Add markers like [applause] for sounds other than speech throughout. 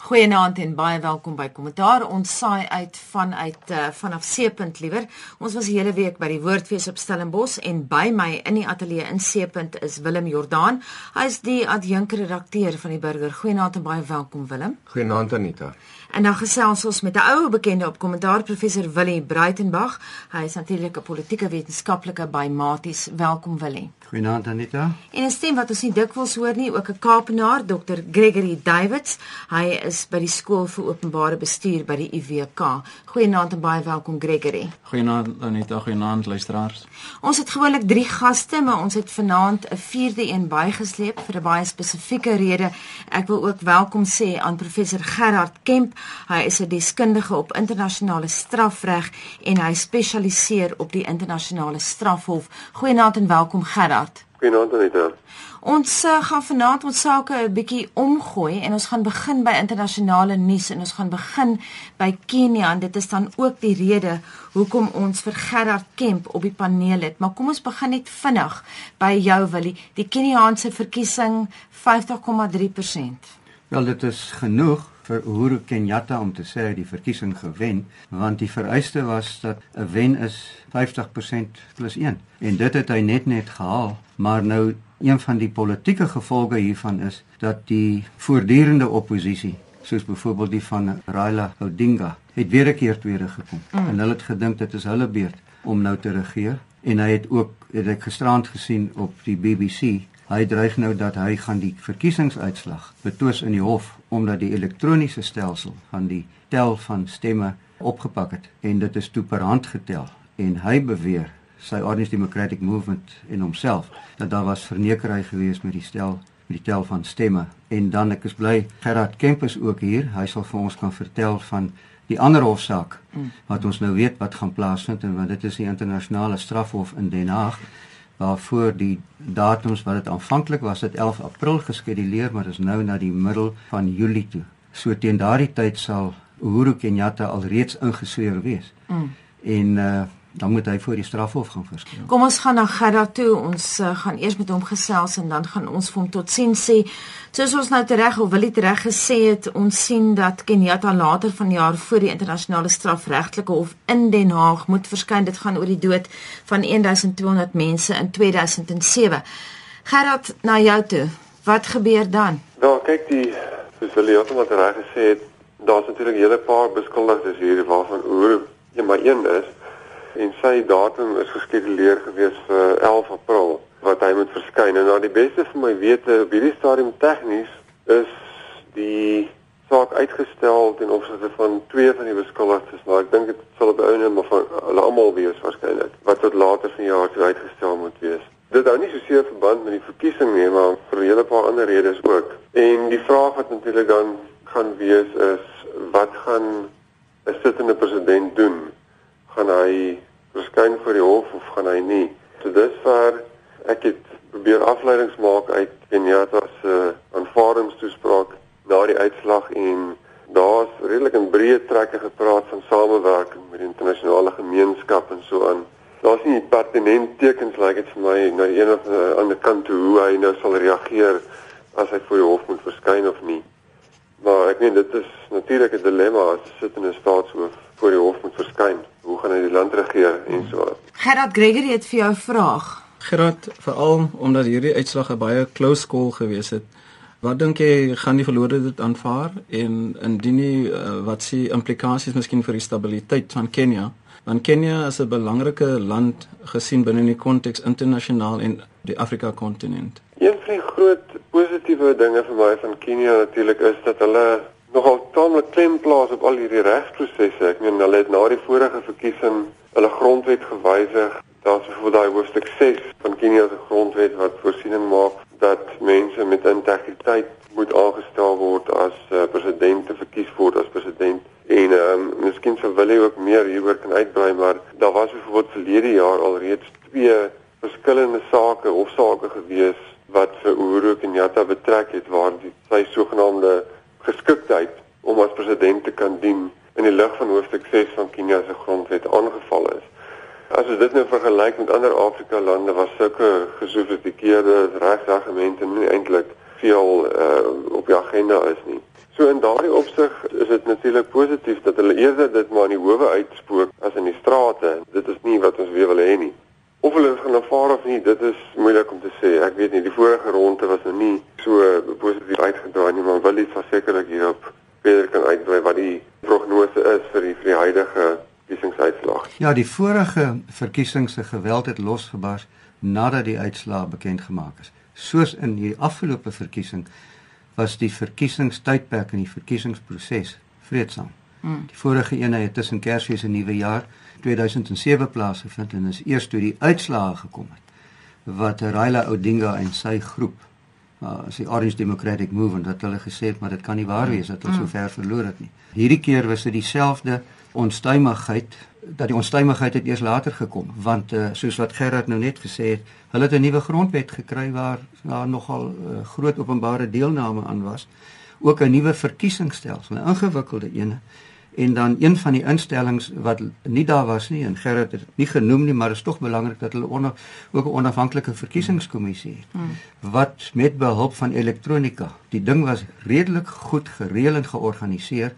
Goeienaand en baie welkom by Kommentaar. Ons saai uit vanuit uh, vanaf Seepunt liewer. Ons was die hele week by die Woordfees op Stellenbosch en by my in die ateljee in Seepunt is Willem Jordaan. Hy is die adjunkredakteur van die Burger. Goeienaand en baie welkom Willem. Goeienaand Anita. En dan gesels ons met 'n ou bekende op kommentaar professor Willie Breitenberg. Hy is natuurlik 'n politieke wetenskaplike by Maties. Welkom Willie. Goeienaand Anita. En 'n stem wat ons nie dikwels hoor nie, ook 'n Kaapenaar, Dr Gregory Davids. Hy is by die skool vir openbare bestuur by die UWK. Goeienaand en baie welkom Gregory. Goeienaand Anita, goeienaand luisteraars. Ons het gewoonlik 3 gaste, maar ons het vanaand 'n vierde een bygesleep vir 'n baie spesifieke rede. Ek wil ook welkom sê aan professor Gerard Kemp. Hy is 'n deskundige op internasionale strafreg en hy spesialiseer op die internasionale strafhof. Goeienaand en welkom Gerard. Goeienaand Anita. Ons uh, gaan vanaand ons sake 'n bietjie omgooi en ons gaan begin by internasionale nuus en ons gaan begin by Kenia en dit is dan ook die rede hoekom ons vir Gerard Kemp op die paneel het. Maar kom ons begin net vinnig by jou Willie. Die Keniaanse verkiesing 50,3%. Wel dit is genoeg vir Uhuru Kenyatta om te sê die verkiesing gewen want die vereiste was dat 'n wen is 50% plus 1 en dit het hy net net gehaal maar nou een van die politieke gevolge hiervan is dat die voortdurende oppositie soos byvoorbeeld die van Raila Odinga het weer 'n keer tweede gekom. Mm. en hulle het gedink dit is hulle beurt om nou te regeer. En hy het ook het ek gisterand gesien op die BBC Hy dreig nou dat hy gaan die verkiesingsuitslag betwis in die hof omdat die elektroniese stelsel van die tel van stemme opgepak het en dit is toe per hand getel. En hy beweer sy Orange Democratic Movement in homself dat daar was vernekery gewees met die stel met die tel van stemme. En dan ek is bly Gerard Kempis ook hier. Hy sal vir ons kan vertel van die ander hofsaak mm. wat ons nou weet wat gaan plaasvind en want dit is die internasionale strafhof in Den Haag waarvoor die datums wat dit aanvanklik was dit 11 April geskeduleer maar is nou na die middel van Julie toe. So teen daardie tyd sal Uhuru Kenyatta alreeds ingesweer wees. Mm. En uh dan moet hy voor die strafhof gaan verskyn. Kom ons gaan na Gerda toe. Ons uh, gaan eers met hom gesels en dan gaan ons vir hom totsiens sê. Soos ons nou tereg of wil hy tereg gesê het, ons sien dat Kenyatta later vanjaar voor die internasionale strafregtelike hof in Den Haag moet verskyn. Dit gaan oor die dood van 1200 mense in 2007. Gerda, na jou toe. Wat gebeur dan? Nou, kyk die soos hulle het wat reg gesê het, daar's natuurlik 'n hele paar beskuldigdes hier waarvan oor een maar een is en sy datum is geskeduleer gewees vir 11 April wat hy moet verskyn. En nou die beste vir my wete op hierdie stadium tegnies is die saak uitgestel ten opsigte van twee van die beskuldigdes, maar ek dink dit sal op einde maar van hulle almal wees waarskynlik wat tot later vanjaar toe uitgestel moet wees. Dit hou nie so seer verband met die verkiesing nie, maar vir 'n hele paar ander redes ook. En die vraag wat natuurlik dan gaan wees is wat gaan 'n sittende president doen? Gaan hy verskyn voor die hof of gaan hy nie. So dusver ek het probeer afleidings maak uit Kenyatta se uh, aanvaardingstoespraak na die uitslag en daar's redelik in breë trekke gepraat van samewerking met die internasionale gemeenskap en so aan. Daar's nie pertinent tekens lyk like dit vir my na die een of ander kant toe hoe hy nou sal reageer as hy voor die hof moet verskyn of nie. Maar ek meen dit is natuurlik 'n dilemma as sit in 'n staatshoof voor die hof moet verskyn. Hoe gaan hy die land regeer en so aan? Gerard Gregory het vir jou 'n vraag. Gerard, veral omdat hierdie uitslag 'n baie close call gewees het. Wat dink jy gaan die verlore dit aanvaar en indien nie uh, wat s'ie implikasies miskien vir die stabiliteit van Kenia? Want Kenia is 'n belangrike land gesien binne die konteks internasionaal en die Afrika kontinent. Een van die groot positiewe dinge vir my van Kenia natuurlik is dat hulle nogal taamlik klem plaas op al hierdie regsprosesse. Ek meen hulle het na die vorige verkiesing hulle grondwet gewysig. Daar's byvoorbeeld daai hoofstuk 6 van Kenia se grondwet wat voorsiening maak dat mense met integriteit moet aangestel word as uh, president te verkies word as president. En ehm um, miskien sou wil hy ook meer hieroor kan uitbrei, maar daar was byvoorbeeld verlede jaar alreeds twee verskillende sake hofsaake gewees wat vir Uhuru Kenyatta betrek het waar die sy sogenaamde president te kan dien in die lig van hoofstuk 6 van Kenia se grondwet aangeval is. As ons dit nou vergelyk met ander Afrika lande waar sulke gesofistikeerde regsargumente nie eintlik veel uh op die agenda is nie. So in daardie opsig is dit natuurlik positief dat hulle eerder dit maar in die howe uitspook as in die strate. Dit is nie wat ons weer wil hê nie. Of hulle gaan aanvaar of nie, dit is moeilik om te sê. Ek weet nie, die vorige ronde was nou nie so positief uitgedraai nie, maar wil iets versekerlik hierop verder kan uitdraai wat die prognose is vir die vir die huidige verkiesingsuitslag. Ja, die vorige verkiesings se geweld het losgebars nadat die uitslae bekend gemaak is. Soos in die afgelope verkiesing was die verkiesingstydperk in die verkiesingsproses vreedsaam. Hmm. Die vorige een het tussen Kersfees en Nuwejaar 2007 plaasgevind en is eers toe die uitslae gekom het wat Raila Odinga en sy groep uh, as die Orange Democratic Movement dat hulle gesê het maar dit kan nie waar wees dat ons so ver verloor het nie. Hierdie keer was dit dieselfde onstuimigheid dat die onstuimigheid het eers later gekom want uh, soos wat Gerard nou net gesê het, hulle het 'n nuwe grondwet gekry waar daar nogal uh, groot openbare deelname aan was. Ook 'n nuwe verkiesingsstelsel, 'n ingewikkelde een en dan een van die instellings wat nie daar was nie en Gerard het nie genoem nie maar is tog belangrik dat hulle onder, ook 'n onafhanklike verkiesingskommissie het hmm. wat met behulp van elektronika die ding was redelik goed gereël en georganiseer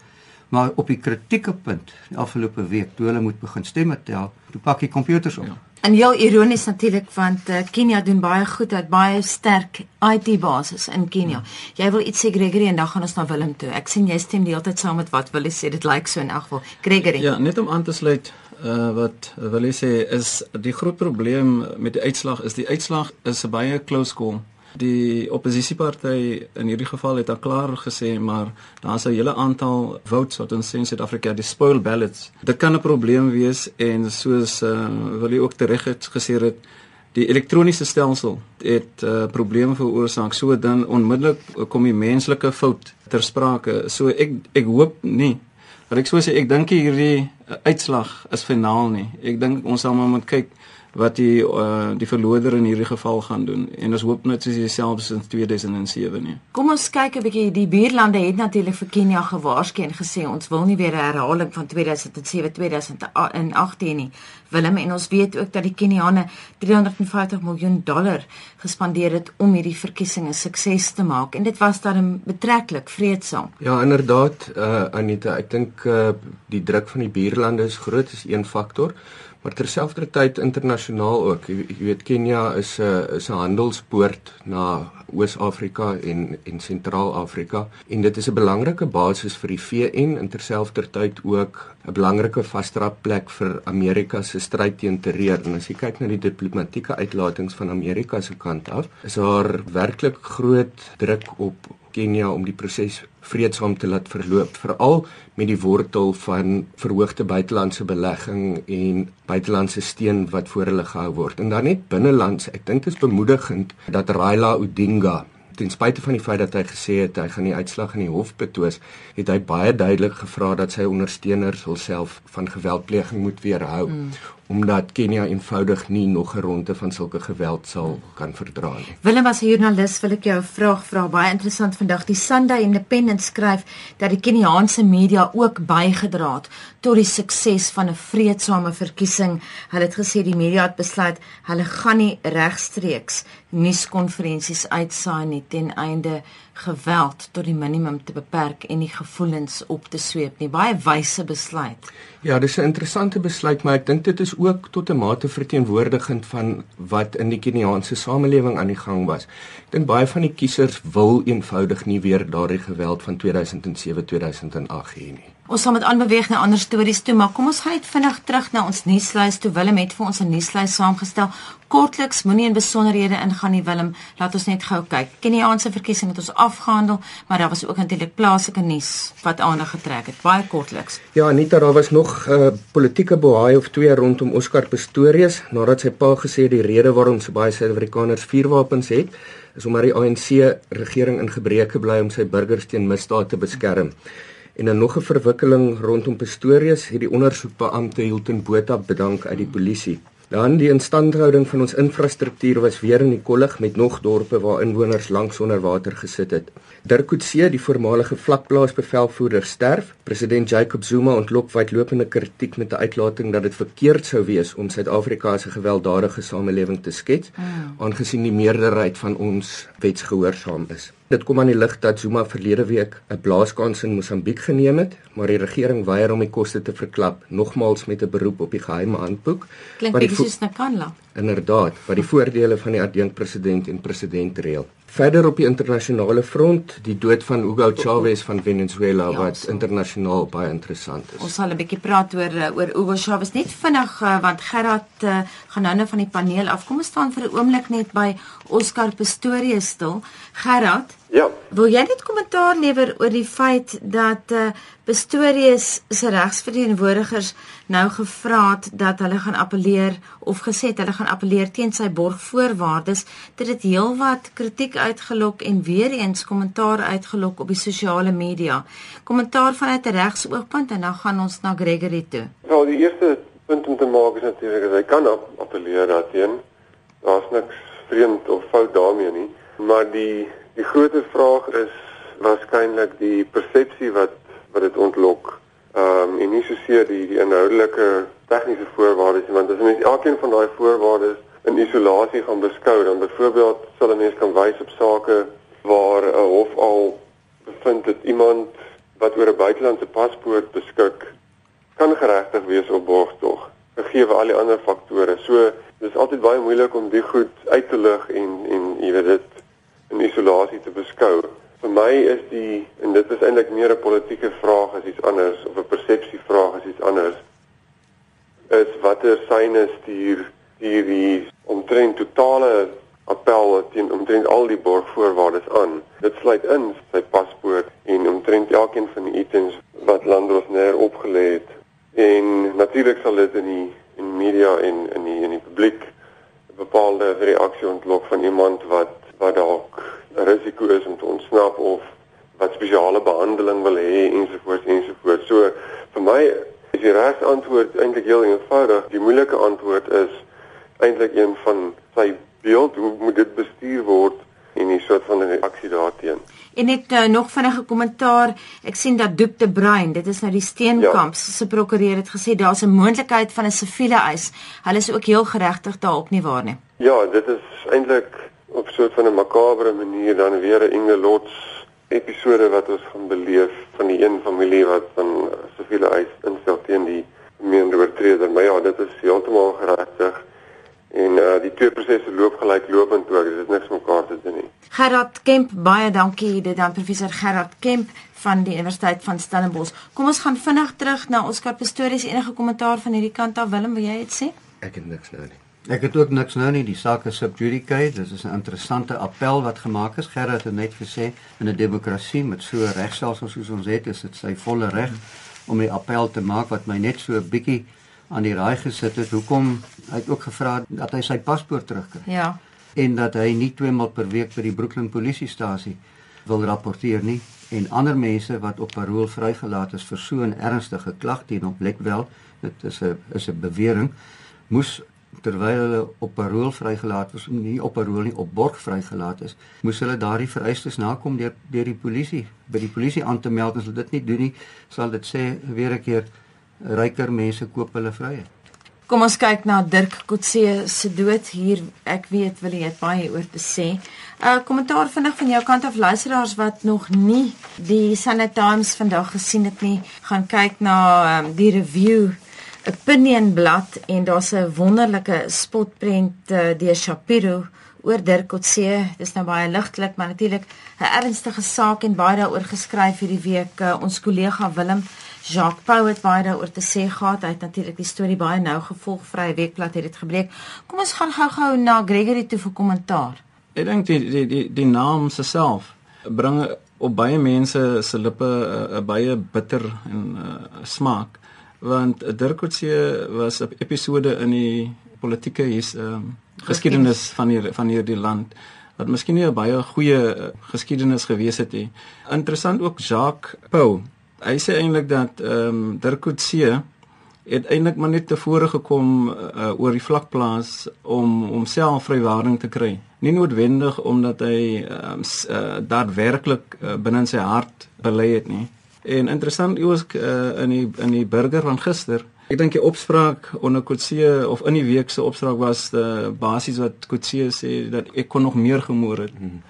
maar op die kritieke punt die afgelope week toe hulle moet begin stemme tel toe pak die komputers op ja. En heel ironies natuurlik want uh, Kenia doen baie goed, het baie sterk IT basis in Kenia. Hmm. Jy wil iets sê Gregory en dan gaan ons na Willem toe. Ek sien jy stem die hele tyd saam met wat Willie sê. Dit lyk so in elk geval. Gregory. Ja, net om aan te sluit uh, wat Willie sê is die groot probleem met die uitslag is die uitslag is 'n baie close call. Die oppositieparty in hierdie geval het al klaar gesê maar daar's 'n hele aantal votes wat ons in Suid-Afrika die spoil ballots. Dit kan 'n probleem wees en soos uh, wil jy ook tereg het gesê het die elektroniese stelsel het uh, probleme veroorsaak. So dan onmiddellik kom die menslike fout ter sprake. So ek ek hoop nie dat ek so sê ek dink hierdie uitslag is finaal nie. Ek dink ons sal maar moet kyk wat die uh, die verloder in hierdie geval gaan doen en ons hoop net soos dieselfde in 2007 nie. Kom ons kyk 'n bietjie die buurlande het natuurlik vir Kenia gewaarsku en gesê ons wil nie weer 'n herhaling van 2007 2018 nie. Willem en ons weet ook dat die Keniane 350 miljoen dollar gespandeer het om hierdie verkiesing 'n sukses te maak en dit was dan betreklik vreedsaam. Ja, inderdaad, uh, Anita, ek dink uh, die druk van die buurlande is groot is een faktor maar terselfdertyd internasionaal ook. Jy, jy weet Kenia is 'n is 'n handelspoort na Oos-Afrika en en Sentraal-Afrika en dit is 'n belangrike basis vir die VN en terselfdertyd ook 'n belangrike vasdrapplek vir Amerika se stryd teen terreur. En as jy kyk na die diplomatieke uitlatings van Amerika se kant af, is daar werklik groot druk op Kenia om die proses vreedsaam te laat verloop, veral met die wortel van verhoogde buitelandse belegging en buitelandse steun wat voor hulle gehou word. En dan net binnelands, ek dink dit is bemoedigend dat Raila Odinga ten spyte van die feit dat hy gesê het hy gaan die uitslag in die hof betwis, het hy baie duidelik gevra dat sy ondersteuners hulself van geweldpleging moet weerhou. Mm omdat Kenia eenvoudig nie nog 'n ronde van sulke geweld sal kan verdra nie. Willem as 'n joernalis wil ek jou 'n vraag vra. Baie interessant vandag. Die Sunday Independent skryf dat die Keniaanse media ook bygedra het tot die sukses van 'n vredesame verkiesing. Hulle het gesê die media het besluit hulle gaan nie regstreeks nuuskonferensies uitsaai nie ten einde geweld tot die minimum te beperk en die gevoelens op te sweep nie. Baie wyse besluit. Ja, dis 'n interessante besluit, maar ek dink dit is ook tot 'n mate verteenwoordigend van wat in die Keniaanse samelewing aan die gang was. Ek dink baie van die kiesers wil eenvoudig nie weer daardie geweld van 2007-2008 hê nie. Ons sal met aanbeweeg na ander stories toe, maar kom ons gaan net vinnig terug na ons nuuslys toe. Willem het vir ons 'n nuuslys saamgestel. Kortliks, moenie in besonderhede ingaan nie, Willem. Laat ons net gou kyk. Keniaanse verkiesing het ons afgehandel, maar daar was ook natuurlik plaaslike nuus wat aandag getrek het. Baie kortliks. Ja, Anita, daar was nog 'n uh, politieke bohaai of twee rondom Oscar Pistorius nadat sy pa gesê die rede waarom so baie Suid-Afrikaners vuurwapens het, is omdat die ANC regering in gebreke bly om sy burgers teen misdaad te beskerm. En dan nog 'n verwikkeling rondom Pistorius, hierdie ondersoekbeampte Hilton Botha bedank uit die polisie. Dan die instandhouding van ons infrastruktuur was weer in die kollig met nog dorpe waar inwoners langs onder water gesit het. Dirk Coetzee, die voormalige vlakplaasbevelvoerder, sterf. President Jacob Zuma ontlok wydlopende kritiek met 'n uitlating dat dit verkeerd sou wees om Suid-Afrika as 'n gewelddadige samelewing te skets, mm. aangesien die meerderheid van ons wetsgehoorsaam is. Dit kom aan die lig dat Zuma verlede week 'n blaaskans in Mosambiek geneem het, maar die regering weier om die koste te verklap, nogmals met 'n beroep op die geheime handboek. Klink bietjie soos Nakanla. Inderdaad, wat die voordele van die adjunkpresident en president reël. Verder op die internasionale front, die dood van Hugo Chavez van Venezuela ja, wat so. internasionaal baie interessant is. Ons sal 'n bietjie praat oor eh, oor Hugo Chavez net vinnig eh, want Gerard uh, gaan nou net van die paneel af. Kom ons staan vir 'n oomblik net by Oscar Pistorius stil. Gerard, Ja. Wil jy net kommentaar lewer oor die feit dat uh Pistorius se regsverteenwoordigers nou gevra het dat hulle gaan appeleer of gesê het hulle gaan appeleer teen sy borgvoorwaardes dit het heelwat kritiek uitgelok en weer eens kommentaar uitgelok op die sosiale media. Kommentaar vanuit 'n regsoogpunt en dan gaan ons na Gregory toe. Wel, die eerste punt om te maak is natuurlik dat hy kan appeleer daarteen. Daar's niks vreemd of fout daarmee nie, maar die Die groot vraag is waarskynlik die persepsie wat wat dit ontlok. Ehm um, en nie soseer die die inhoudelike tegniese voorwaardes nie, want as mens elkeen van daai voorwaardes in isolasie gaan beskou, dan byvoorbeeld sal 'n mens kan wys op sake waar 'n hof al bevind dat iemand wat oor 'n buitelandse paspoort beskik kan geregtig wees op borgtog, gegee al die ander faktore. So dis altyd baie moeilik om die goed uit te lig en en jy weet dit in isolasie te beskou. Vir my is die en dit is eintlik meer 'n politieke vraag as iets anders of 'n persepsievraag as iets anders. Is watter syne stuur stuur die omtrent totale appel teen omtrent al die borgvoorwaardes aan. Dit sluit in sy paspoort en omtrent elkeen van die items wat Landros neer opgelê het. En natuurlik sal dit in die in media en in die in die publiek 'n bepaalde reaksie ontlok van iemand wat wat dalk 'n risiko is om te ontsnap of wat spesiale behandeling wil hê ensovoorts ensovoorts. So vir my is die regte antwoord eintlik heel eenvoudig. Die moeilike antwoord is eintlik een van sy beeld hoe moet dit bestuur word en 'n soort van reaksie daarteenoor. En net uh, nog vinnige kommentaar. Ek sien dat Doep de Bruin, dit is nou die Steenkamp ja. se prokureur het gesê daar's 'n moontlikheid van 'n siviele eis. Hulle is ook heel geregtig daarop nie waar nie. Ja, dit is eintlik op so 'n van 'n makabre manier dan weer 'n Inge Lots episode wat ons gaan beleef van die een familie wat van siviele eis instel teen die meende oortreder. Maar ja, dit is heeltemal geregtig en uh, die twee prosesse loop gelyklopend ook. Dit is niks mekaar te doen nie. Gerard Kemp, baie dankie dit dan professor Gerard Kemp van die Universiteit van Stellenbosch. Kom ons gaan vinnig terug na Oscar Pistorius enige kommentaar van hierdie kant af Willem, wil jy dit sê? Ek het niks nou nie. Ek het ook niks nou nie, die saak is sub judice. Dit is 'n interessante appel wat gemaak is. Gerard het net gesê in 'n demokrasie met so 'n regstelsel soos ons het, is dit sy volle reg om die appel te maak wat my net so 'n bietjie aan die raai gesit het. Hoekom hy het ook gevra dat hy sy paspoort terugkry. Ja. En dat hy nie twee maal per week by die Brooklyn polisiestasie wil rapporteer nie en ander mense wat op parol vrygelaat is vir so 'n ernstige klag teen hom, lek wel, dit is 'n is 'n bewering moes terwyl hulle op parol vrygelaat was, nie op parol nie, op borg vrygelaat is, moes hulle daardie vereistes nakom deur deur die polisie, by die polisie aan te meld as hulle dit nie doen nie, sal dit sê weer 'n keer ryker mense koop hulle vryheid. Kom ons kyk na Dirk Kotse se dood hier. Ek weet wil jy baie oor te sê. 'n uh, Kommentaar vinnig van jou kant af luisteraars wat nog nie die Sunday Times vandag gesien het nie, gaan kyk na um, die review opinion blad en daar's 'n wonderlike spotprent uh, deur Shapiro oor Dirk Coetzee. Dis nou baie ligtelik, maar natuurlik 'n ernstige saak en baie daaroor geskryf hierdie week. Uh, ons kollega Willem Jacques Pau het baie daaroor te sê gehad. Hy het natuurlik die storie baie nou gevolg hy weekblad het dit gebreek. Kom ons gaan gou-gou na Gregory toe vir kommentaar. Ek dink die die die die naam self bring op baie mense se lippe 'n uh, baie bitter en uh, smaak want Dirk Coetzee was 'n episode in die politieke his ehm um, geskiedenis van hier van hierdie land wat miskien nie 'n baie goeie uh, geskiedenis gewees het nie. Interessant ook Jacques Pau. Hy sê eintlik dat ehm um, Dirk Coetzee het eintlik maar net tevore gekom uh, oor die vlakplaas om homself vrywaring te kry. Nie noodwendig omdat hy um, uh, daadwerklik uh, binne sy hart bely het nie. En interessant ook uh, in die in die burger van gister. Ek dink die opspraak onder Kotse of in die week se opspraak was die basies wat Kotse sê dat ek kon nog meer gemoor het. Hmm.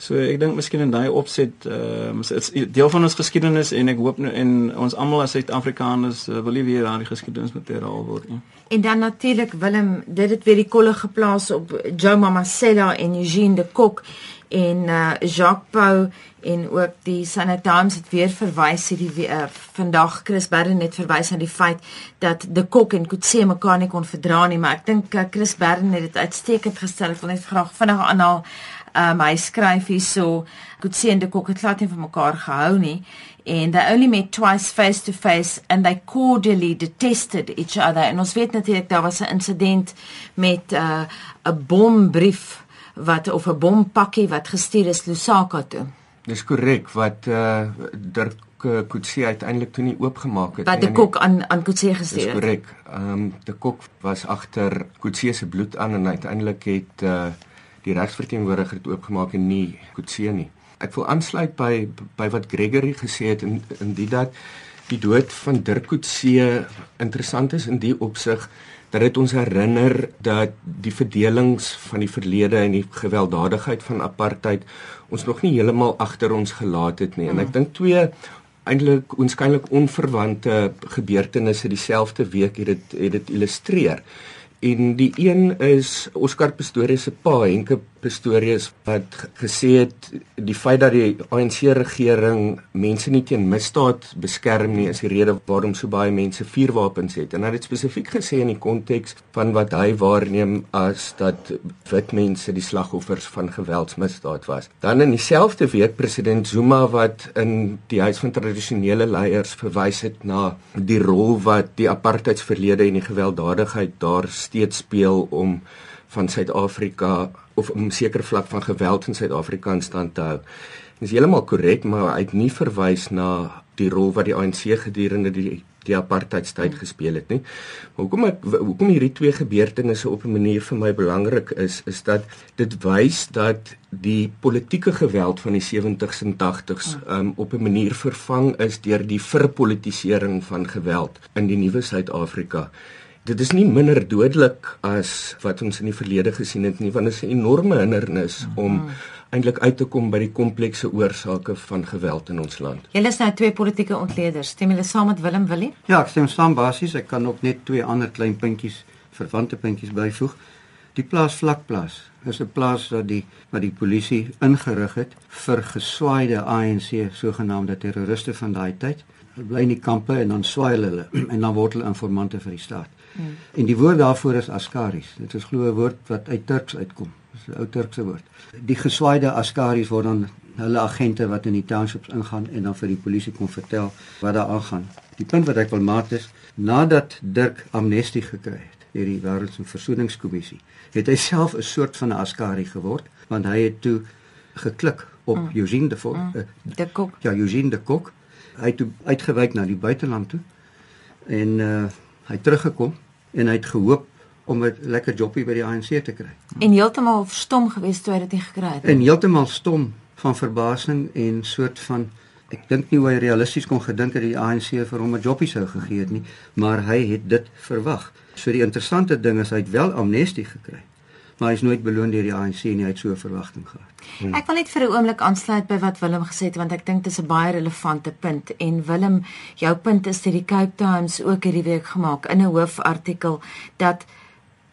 So ek dink miskien in daai opset ehm uh, dit's deel van ons geskiedenis en ek hoop nou en ons almal as Suid-Afrikaners uh, wil nie weer daai geskiedenis moet herhaal word nie. En dan natuurlik Willem, dit het weer die kolle geplaas op Joe Mamacella en Eugene de Kok en uh, Jacques Pau en ook die Sunday Times het weer verwys hierdie uh, vandag Chris Barron het verwys aan die feit dat de Kok en Kutse mekaar nie kon verdra nie, maar ek dink uh, Chris Barron het dit uitstekend gestel. Ek wil net graag vinnig aanhaal. Um, hy skryf hierso Kutse en de Kok het glad nie van mekaar gehou nie and they only met twice face to face and they cordially detested each other en ons weet natuurlik daar was 'n insident met 'n uh, bombrief wat of 'n bompakkie wat gestuur is Lusaka toe. Dis korrek wat uh Dirk uh, Kutse uiteindelik toe nie oopgemaak het nie. Wat die kok aan aan Kutse gestuur het. Dis korrek. Ehm um, die kok was agter Kutse se bloed aan en uiteindelik het uh die regsverteenwoordiger dit oopgemaak en nie Kutse nie. Ek wil aansluit by by wat Gregory gesê het in in die dat die dood van Dirk Kutse interessant is in die opsig dat dit ons herinner dat die verdelings van die verlede en die gewelddadigheid van apartheid ons nog nie heeltemal agter ons gelaat het nie. En ek mm. dink twee eintlik onskynlik onverwante gebeurtenisse dieselfde week het dit het dit illustreer. En die een is Oscar Pistorius se pa, Henke Pistorius wat gesê het die feit dat die ANC regering mense nie teen misdaad beskerm nie is die rede waarom so baie mense vuurwapens het. En hy het spesifiek gesê in die konteks van wat hy waarneem as dat wit mense die slagoffers van geweldsmisdaad was. Dan in dieselfde week president Zuma wat in die huis van tradisionele leiers verwys het na die rol wat die apartheidsverlede en die gewelddadigheid daar steeds speel om van Suid-Afrika of 'n sekere vlak van geweld in Suid-Afrika in stand te hou. Dit is heeltemal korrek, maar hy het nie verwys na die rol wat die ANC gedurende die die apartheidstyd gespeel het nie. Maar hoekom ek hoekom hierdie twee gebeurtenisse op 'n manier vir my belangrik is, is dat dit wys dat die politieke geweld van die 70s en 80s um, op 'n manier vervang is deur die verpolitisering van geweld in die nuwe Suid-Afrika dit is nie minder dodelik as wat ons in die verlede gesien het nie want dit is 'n enorme hindernis om mm. eintlik uit te kom by die komplekse oorsake van geweld in ons land. Julle is nou twee politieke ontleeders. Stem julle saam met Willem Willie? Ja, ek stem saam basies. Ek kan ook net twee ander klein puntjies, verwante puntjies byvoeg. Die plaas vlakplaas is 'n plaas wat die wat die polisie ingerig het vir geswaaide ANC sogenaamde terroriste van daai tyd. Hulle bly in die kampe en dan swaai hulle [clears throat] en dan word hulle informante vir die staat. Hmm. En die woord daarvoor is askaris. Dit is glo 'n woord wat uit Turks uitkom. Dis 'n ou Turkse woord. Die geswaaide askaris word dan hulle agente wat in die townships ingaan en dan vir die polisie kom vertel wat daar aangaan. Die punt wat ek wil maak is nadat Dirk amnestie gekry het deur die Wêreldse Versoeningskommissie, het hy self 'n soort van 'n askari geword want hy het toe geklik op mm. Eugene de Kok. Mm. Uh, de Kok. Ja, Eugene de Kok. Hy het toe uitgewyk na die buiteland toe. En uh hy teruggekom en hy het gehoop om 'n lekker jobbie by die ANC te kry. En heeltemal stom gewees toe hy dit gekry het. En heeltemal stom van verbasing en soort van ek dink nie hoe hy realisties kon gedink het die ANC vir hom 'n jobbie sou gegee het nie, maar hy het dit verwag. So die interessante ding is hy het wel amnestie gekry maar hy is nooit beloon deur die ANC nie, hy het so 'n verwagting gehad. Hmm. Ek wil net vir 'n oomblik aansluit by wat Willem gesê het want ek dink dit is 'n baie relevante punt. En Willem, jou punt is dat die Cape Times ook hierdie week gemaak in 'n hoofartikel dat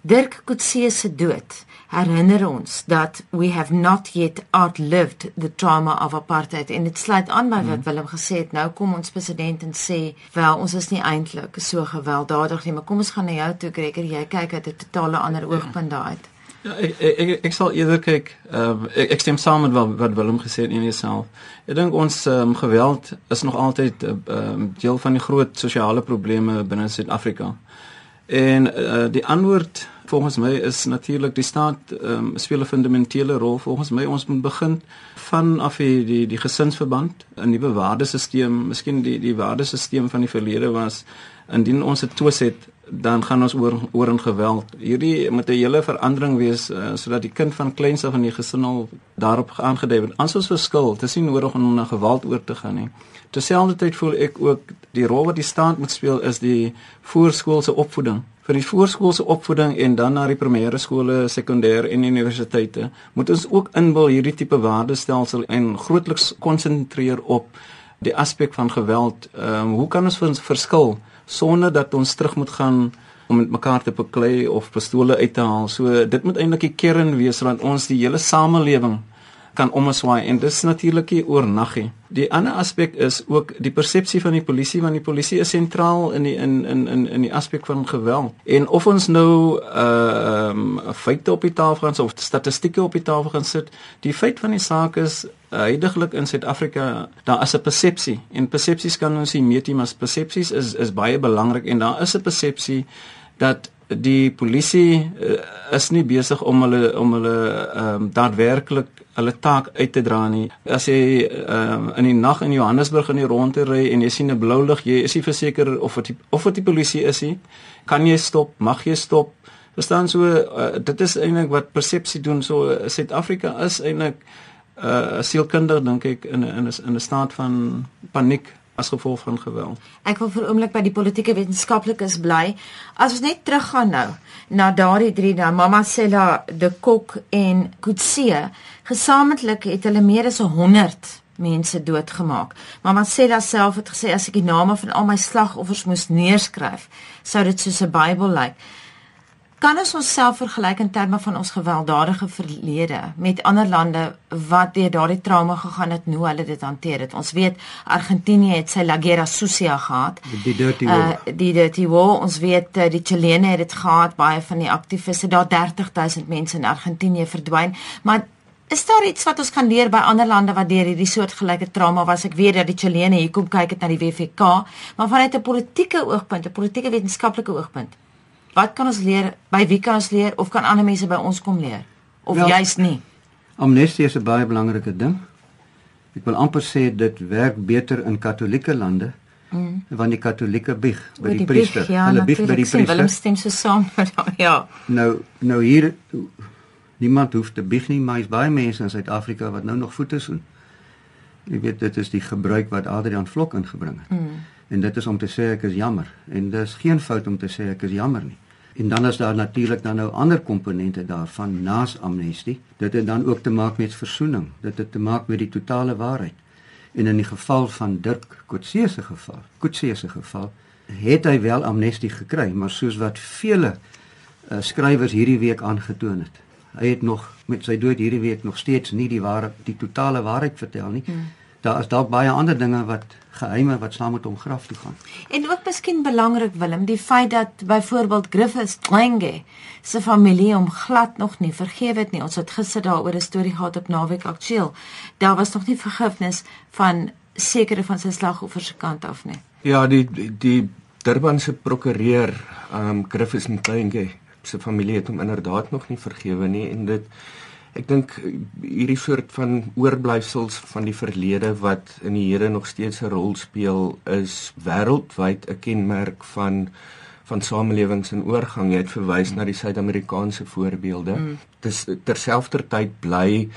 Dirk Coetzee se dood herinner ons dat we have not yet outlived the trauma of apartheid. En dit sluit aan by wat hmm. Willem gesê het. Nou kom ons president en sê wel ons is nie eintlik so gewelddadig nie maar kom ons gaan na jou toe Gregor jy kyk uit 'n totale ander oogpunt daaruit Ja, ek ek ek sal eerder kyk, ehm uh, ek, ek stem saam met wat wat Willem gesê het in jouself. Ek dink ons ehm um, geweld is nog altyd ehm uh, deel van die groot sosiale probleme binne Suid-Afrika. En uh, die antwoord volgens my is natuurlik die staat ehm um, speel 'n fundamentele rol volgens my ons moet begin van af die die, die gesinsverband, 'n nuwe waardesisteem, miskien die die waardesisteem van die verlede was indien ons 'n twis het dan gaan ons oor oor in geweld. Hierdie moet 'n hele verandering wees uh, sodat die kind van kleins af in die gesin al daarop aangedui word. Ons is verskil, dit is nie nodig om na geweld oor te gaan nie. Terselfdertyd voel ek ook die rol wat die staat moet speel is die voorskoolse opvoeding vir die voorskoolse opvoeding en dan na die primêre skole, sekondêr en universiteite moet ons ook inbou hierdie tipe waardestelsel en grootliks konsentreer op die aspek van geweld. Ehm um, hoe kan ons vir ons verskil sonder dat ons terug moet gaan om met mekaar te beklei of pistole uit te haal. So dit moet eintlik die kern wees want ons die hele samelewing kan omswaai en dis natuurlik nie oornag nie. Die ander aspek is ook die persepsie van die polisie want die polisie is sentraal in die in in in in die aspek van geweld. En of ons nou uh um, feite op die tafel gaan of statistieke op die tafel gaan sit, die feit van die saak is huidigelik in Suid-Afrika daar is 'n persepsie en persepsies kan ons nie meet nie, maar persepsies is is baie belangrik en daar is 'n persepsie dat die polisie uh, is nie besig om hulle om hulle ehm um, daadwerklik hulle taak uit te dra nie. As jy um, in die nag in Johannesburg in die rondte ry en jy sien 'n blou lig, jy is nie verseker of dit of dit die polisie is nie. Kan jy stop? Mag jy stop? Verstaan so uh, dit is eintlik wat persepsie doen. So uh, Suid-Afrika is eintlik uh sielkundig dink ek 'n in 'n in 'n staat van paniek as gevolg van geweld. Ek wil vir 'n oomblik by die politieke wetenskaplikes bly. As ons net teruggaan nou na daardie drie dan Mama Sella, De Kok en Kutse, gesamentlik het hulle meer as 100 mense doodgemaak. Mama Sella self het gesê as ek die name van al my slagoffers moes neerskryf, sou dit soos 'n Bybel lyk. Kan ons onsself vergelyk in terme van ons gewelddadige verlede met ander lande wat deur daardie trauma gegaan het, hoe hulle dit hanteer het? Ons weet Argentinië het sy La Guerra Sucia gehad. Die Dirty War. Uh, die Dirty War. Ons weet uh, die Chilene het dit gehad, baie van die aktiviste, daar 30000 mense in Argentinië verdwyn. Maar is daar iets wat ons kan leer by ander lande wat deur hierdie soortgelyke trauma was? Ek weet dat die Chilene hier kom kyk het na die WVK, maar vanuit 'n politieke oogpunt, 'n politieke wetenskaplike oogpunt. Wat kan ons leer? By wie kan ons leer of kan ander mense by ons kom leer? Of well, juist nie? Amnestie is 'n baie belangrike ding. Ek wil amper sê dit werk beter in katolieke lande. Mm. Want die katolieke bieg by die, die priester. Bieg, ja, Hulle bieg by die priester. Willem stem so saam [laughs] met ja. Nou nou hier niemand hoef te bieg nie, maar is baie mense in Suid-Afrika wat nou nog voete soen. Jy weet dit is die gebruik wat Adrian Vlok ingebring het. Mm. En dit is om te sê ek is jammer en dis geen fout om te sê ek is jammer nie. En dan is daar natuurlik dan nou ander komponente daarvan naas amnestie. Dit het dan ook te maak met versoening. Dit het te maak met die totale waarheid. En in die geval van Dirk Coetzee se geval, Coetzee se geval, het hy wel amnestie gekry, maar soos wat vele uh, skrywers hierdie week aangetoon het. Hy het nog met sy dood hierdie week nog steeds nie die ware die totale waarheid vertel nie. Hmm daar is dalk baie ander dinge wat geheime wat saam met hom graf toe gaan. En ook miskien belangrik Willem, die feit dat byvoorbeeld Griffiths Twenge se familie hom glad nog nie vergewe het nie. Ons het gister daaroor 'n storie gehad op Naweek Aktueel. Daar was nog nie vergifnis van sekere van sy slagoffers se kant af nie. Ja, die die, die Durban se prokureur, ehm um, Griffiths Twenge se familie het hom inderdaad nog nie vergewe nie en dit Ek dink hierdie soort van oorblyfsels van die verlede wat in die Here nog steeds 'n rol speel is wêreldwyd 'n kenmerk van van samelewings in oorgang. Jy het verwys na die Suid-Amerikaanse voorbeelde. Mm. Dis terselfdertyd bly 'n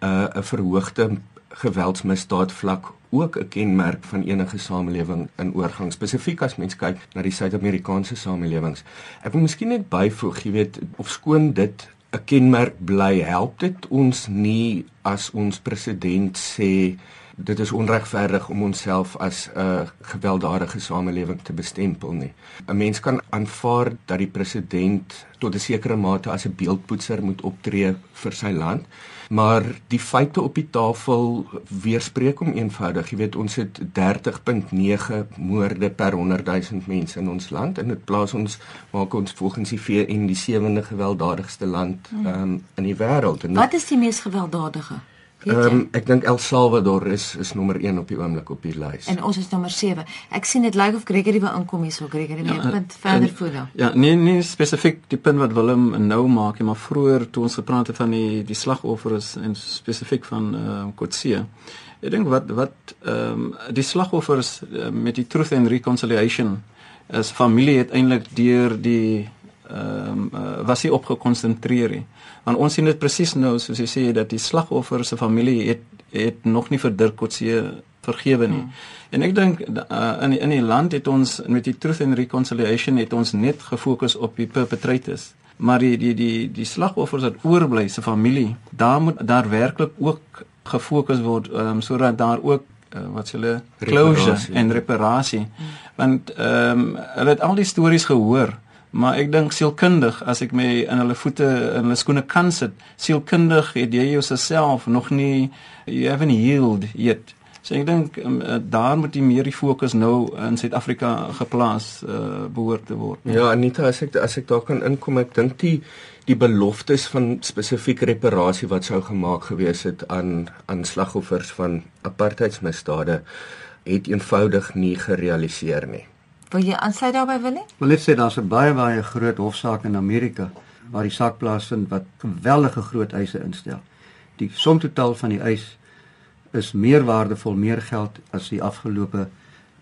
uh, 'n verhoogde geweldsmisdaad vlak ook 'n kenmerk van enige samelewing in oorgang spesifiek as mens kyk na die Suid-Amerikaanse samelewings. Ek wil miskien net byvoeg, jy weet, of skoon dit 'n kenmerk bly, help dit ons nie as ons president sê dit is onregverdig om onsself as 'n gewelddadige samelewing te bestempel nie. 'n Mens kan aanvaar dat die president tot 'n sekere mate as 'n beeldpoetser moet optree vir sy land, maar die feite op die tafel weerspreek hom eenvoudig. Jy weet ons het 30.9 moorde per 100 000 mense in ons land en dit plaas ons maak ons volgens die VN die sewende gewelddadigste land um, in die wêreld. Wat is die mees gewelddadige? Ehm um, ek dink El Salvador is is nommer 1 op die oomblik op die lys. En ons is nommer 7. Ek sien dit lyk like of Gregory wil inkom hier so Gregory ja, net punt verder voer. Ja, nee nee spesifiek die punt wat Willem nou maak, maar vroeër toe ons gepraat het van die die slagoffers en spesifiek van ehm uh, Kotse. Ek dink wat wat ehm um, die slagoffers uh, met die Truth and Reconciliation is familie het eintlik deur die ehm uh, was hy opgekonsentreer nie. Want ons sien dit presies nou soos jy sê dat die slagoffer se familie het het nog nie vir Dirk Coetzee vergewe nie. Hmm. En ek dink uh, in die, in die land het ons met die Truth and Reconciliation het ons net gefokus op die perpetrators maar die die die die slagoffers wat oorbly se familie daar moet daar werklik ook gefokus word um, sodat daar ook uh, wat hulle closure en reparasie hmm. want ehm um, hulle het al die stories gehoor maar ek dink sielkundig as ek my in hulle voete in hulle skoene kan sit sielkundig het jy jouself nog nie you haven't healed yet So ek dink um, daar moet die meer die fokus nou in Suid-Afrika geplaas uh, behoort te word. Ja, Anita, as ek as ek daar kan inkom, ek dink die die beloftes van spesifieke reparasie wat sou gemaak gewees het aan aan slagoffers van apartheidsmisdade het eenvoudig nie gerealiseer nie. Wil jy aansluit daarbey wil nie? Wel net sê daar's 'n baie baie groot hofsaak in Amerika waar die saak plaasvind wat geweldige groot eise instel. Die som totaal van die eis is meer waardevol, meer geld as die afgelope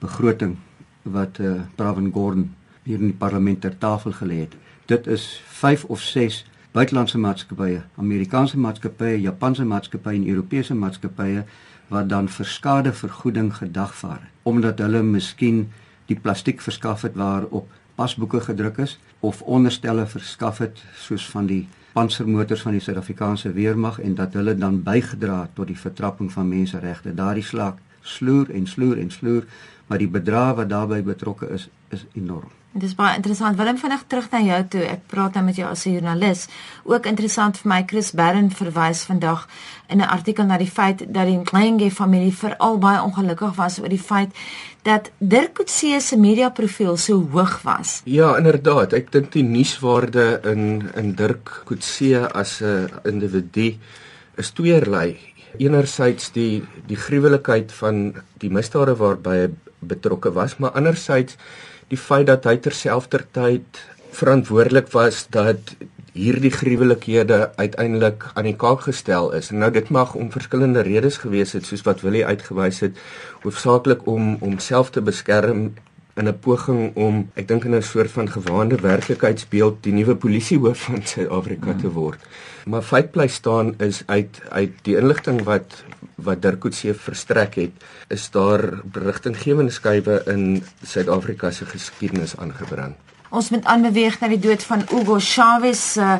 begroting wat eh uh, Pravin Gordhan hier in die parlement ter tafel gelê het. Dit is 5 of 6 buitelandse maatskappye, Amerikaanse maatskappye, Japanse maatskappye en Europese maatskappye wat dan vir skadevergoeding gedagvaar het omdat hulle miskien die plastiek verskaf het waarop pasboeke gedruk is of onderstelle verskaf het soos van die pansermotors van die Suid-Afrikaanse weermag en dat hulle dan bygedra het tot die vertrapping van menseregte. Daardie slaag sloer en sloer en sloer, maar die bedrag wat daarbey betrokke is, is enorm. Dit is baie interessant. Willem vinnig terug na jou toe. Ek praat nou met jou as 'n joernalis. Ook interessant vir my Chris Barron verwys vandag in 'n artikel na die feit dat die Kleinge familie veral baie ongelukkig was oor die feit dat Dirk Coetzee se mediaprofiel so hoog was. Ja, inderdaad. Ek dink die nuuswaarde in in Dirk Coetzee as 'n individu is tweeërlei. Enerzijds die die gruwelikheid van die misdade waarby hy betrokke was, maar anderzijds die feit dat hy terselfdertyd verantwoordelik was dat hierdie gruwelikhede uiteindelik aan die kaak gestel is. En nou dit mag om verskillende redes gewees het soos wat Willie uitgewys het, hoofsaaklik om om self te beskerm in 'n poging om ek dink in 'n soort van gewaande werklikheidsbeeld die nuwe polisiehoof van Suid-Afrika te word. Maar feit bly staan is uit uit die inligting wat wat Dirk Coetzee verstrek het, is daar berigtinggewende skuwe in Suid-Afrika se geskiedenis aangebring. Ons moet aanbeweeg na die dood van Hugo Chavez, uh,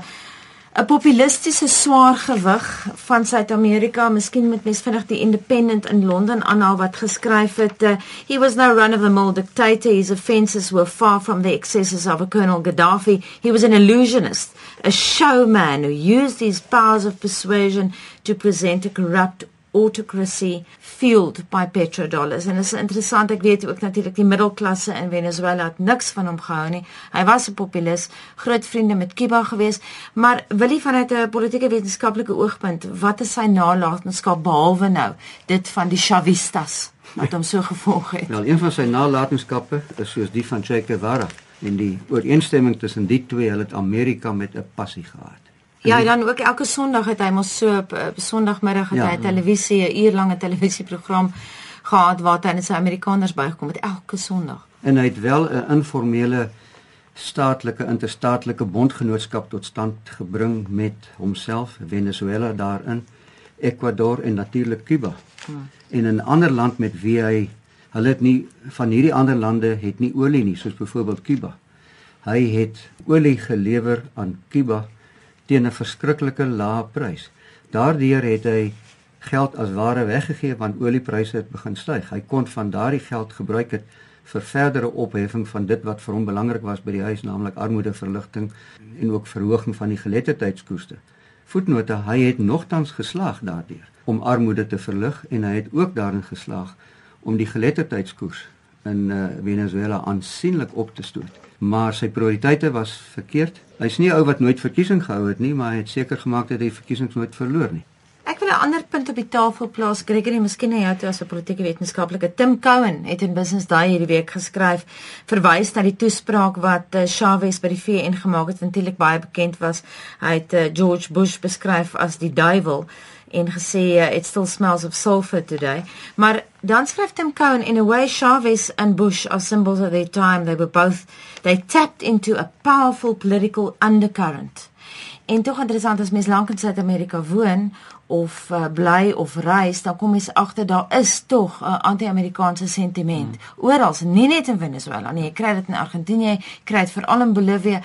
'n populistiese swaar gewig van Suid-Amerika. Miskien moet mens vinnig die Independent in Londen aanhaal wat geskryf het, uh, he was no run of the mill dictator. His offences were far from the excesses of a Colonel Gaddafi. He was an illusionist, a showman who used his powers of persuasion to present a corrupt autocracy fueled by petrodollars. En dit is interessant ek weet ook natuurlik die middelklasse in Venezuela het niks van hom gehou nie. Hy was 'n populis groot vriende met Cuba gewees maar wil hy vanuit 'n politieke wetenskaplike oogpunt wat is sy nalatenskap behalwe nou dit van die chavistas wat hom so gevolg het? Wel een van sy nalatenskappe is soos die van Che Guevara en die ooreenstemming tussen die twee hulle het Amerika met 'n passie gehad Ja, dan ook elke Sondag het hy mos so op uh, Sondagmiddag het ja, hy televisie 'n uur lange televisieprogram gehad waar hy net sy Amerikaners bygekom het elke Sondag. En hy het wel 'n informele staatelike interstaatelike bondgenootskap tot stand gebring met homself, Venezuela daarin, Ecuador en natuurlik Cuba. Hmm. En 'n ander land met wie hy hulle het nie van hierdie ander lande het nie olie nie, soos byvoorbeeld Cuba. Hy het olie gelewer aan Cuba teen 'n verskriklike lae prys. Daardeur het hy geld as ware weggegee want oliepryse het begin styg. Hy kon van daardie geld gebruik het vir verdere opheffing van dit wat vir hom belangrik was by die huis, naamlik armoedeverligting en ook verhoging van die geletterdheidskoste. Voetnote: Hy het nogtans geslaag daardeur om armoede te verlig en hy het ook daarin geslaag om die geletterdheidskoers in uh, Venezuela aansienlik op te stoot. Maar sy prioriteite was verkeerd. Hy's nie 'n ou wat nooit verkiesing gehou het nie, maar hy het seker gemaak dat hy verkiesings nooit verloor nie. Ek wil 'n ander punt op die tafel plaas. Gregory, miskien na jou toe as 'n politieke wetenskaplike. Tim Cowan het in Business Day hierdie week geskryf verwys na die toespraak wat uh, Chavez by die VN gemaak het, wat eintlik baie bekend was. Hy het uh, George Bush beskryf as die duiwel en gesê uh, it still smells of sulfur today. Maar dan skryf Tim Cohen in a way Chavez and Bush are symbols of their time. They were both they tapped into a powerful political undercurrent. En tog interessant as mens lank in Suid-Amerika woon of uh, bly of reis, dan kom mens agter daar is tog 'n uh, anti-Amerikaanse sentiment. Hmm. Oral, nie net in Venezuela nie, jy kry dit in Argentinië, kry dit veral in Bolivia.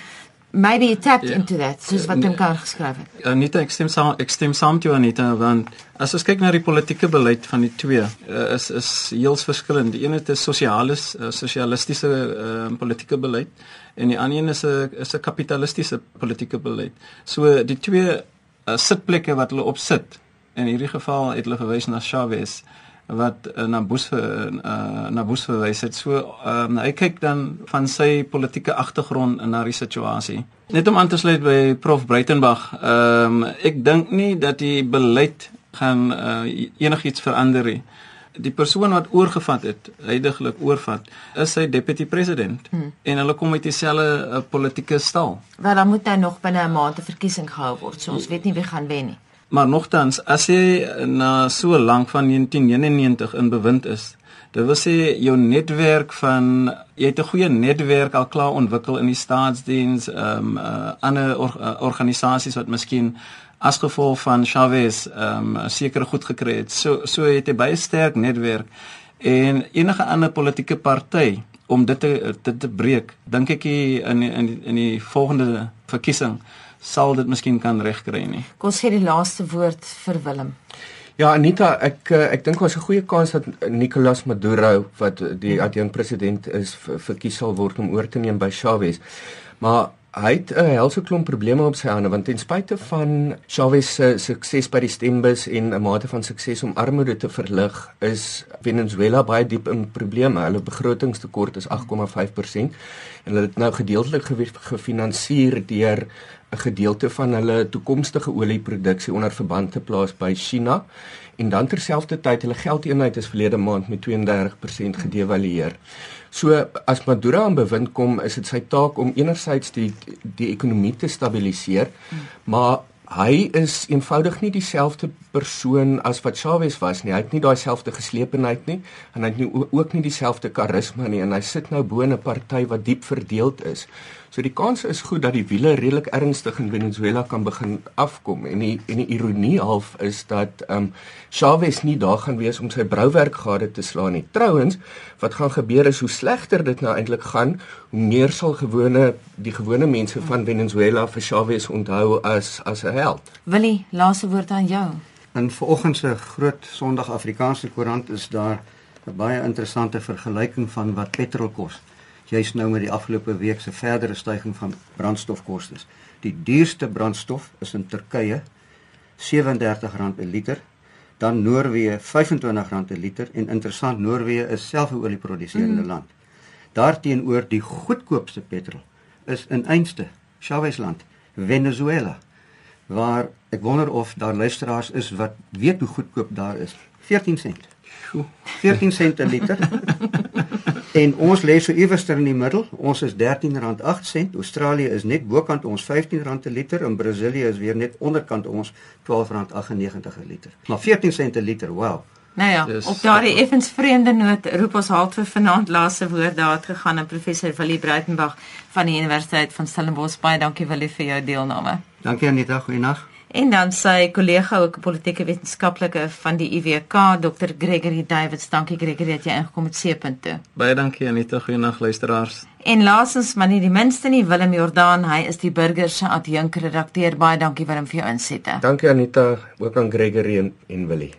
Maybe you tapped yeah. Ja. into that, soos wat Tim Kahn geskryf het. Anita, ek stem saam, ek stem saam met jou Anita, want as ons kyk na die politieke beleid van die twee, uh, is is heels verskillend. Die een het 'n sosialis, uh, sosialistiese uh, politieke beleid en die ander een is 'n is 'n kapitalistiese politieke beleid. So die twee uh, sitplekke wat hulle op sit. In hierdie geval het hulle verwys na Chavez wat uh, na Bush uh, na Bush verwys het. So um, hy kyk dan van sy politieke agtergrond na die situasie. Net om aan te sluit by Prof Breitenberg, ehm um, ek dink nie dat die beleid gaan uh, enigiets verander nie die persoon wat oorgevat het, heidaglik oorvat, is sy deputy president hmm. en hulle kom uit dieselfde uh, politieke stal. Wel dan moet nou nog binne 'n maand 'n verkiesing gehou word. So ons weet nie wie gaan wen nie. Maar nogtans, as jy na so lank van 1999 in bewind is, dit wil sê jou netwerk van jy het 'n goeie netwerk al klaar ontwikkel in die staatsdiens, ehm um, uh, ander or, uh, organisasies wat miskien as gevolg van Chavez ehm um, sekere goed gekry het. So so het hy baie sterk netwerk en enige ander politieke party om dit te dit te breek. Dink ek in in in die volgende verkiesing sal dit miskien kan regkry nie. Kom sê die laaste woord vir Willem. Ja Anita, ek eh, ek dink daar's 'n goeie kans dat Nicolas Maduro wat die adjunkt president is verkies sal word om oor te neem by Chavez. Maar hy het 'n helse klomp probleme op sy hande want ten spyte van Chavez se sukses by die stembus en 'n mate van sukses om armoede te verlig, is Venezuela baie diep in probleme. Hulle begrotingstekort is 8,5% en hulle het nou gedeeltelik gefinansier deur 'n gedeelte van hulle toekomstige olieproduksie onder verband te plaas by China en dan terselfdertyd hulle geldeenheid is verlede maand met 32% gedevalueer. So as Maduro aan bewind kom, is dit sy taak om enerzijds die die ekonomie te stabiliseer, maar hy is eenvoudig nie dieselfde persoon as wat Chavez was nie. Hy het nie daai selfde geslepenheid nie en hy het nie ook nie dieselfde karisma nie en hy sit nou bo 'n party wat diep verdeeld is. So die kans is goed dat die wiele redelik ernstig in Venezuela kan begin afkom en die en die ironie half is dat ehm um, Chavez nie daar gaan wees om sy brouwerk gade te slaan nie. Trouwens, wat gaan gebeur is hoe slegter dit nou eintlik gaan, hoe meer sal gewone die gewone mense van Venezuela vir Chavez onthou as as 'n held. Willie, laaste woord aan jou. In vanoggend se groot Sondag Afrikaanse koerant is daar 'n baie interessante vergelyking van wat petrol kos jy's nou met die afgelope week se verdere stygings van brandstofkoste. Die duurste brandstof is in Turkye R37 per liter, dan Noorwe R25 per liter en interessant Noorwe is self 'n olieproduserende mm. land. Daarteenoor die goedkoopste petrol is in einste Chavezland, Venezuela, waar ek wonder of daar luisteraars is wat weet hoe goedkoop daar is. 14 sent. 14 sent per liter. [laughs] En ons lê so iewers in die middel. Ons is R13.8. Australië is net bokant ons R15 per liter en Brasilië is weer net onderkant ons R12.98 per liter. Maar 14 sent per liter. Wow. Nou ja, yes. op daardie effens vreemde noot roep ons halt vir vanaand laaste woord daar het gegaan aan professor Willie Breitenberg van die Universiteit van Stellenbosch. Baie dankie Willie vir jou deelname. Dankie Anita, goeienaand. En dan sy kollega ook politieke wetenskaplike van die IWK, Dr Gregory Davids. Dankie Gregory dat jy ingekom het seepunte. Baie dankie Anita, goeienaand luisteraars. En laasens maar nie die minste nie, Willem Jordaan, hy is die burger se adjunk redakteur. Baie dankie Willem vir jou insette. Dankie Anita, ook aan Gregory en, en Willie.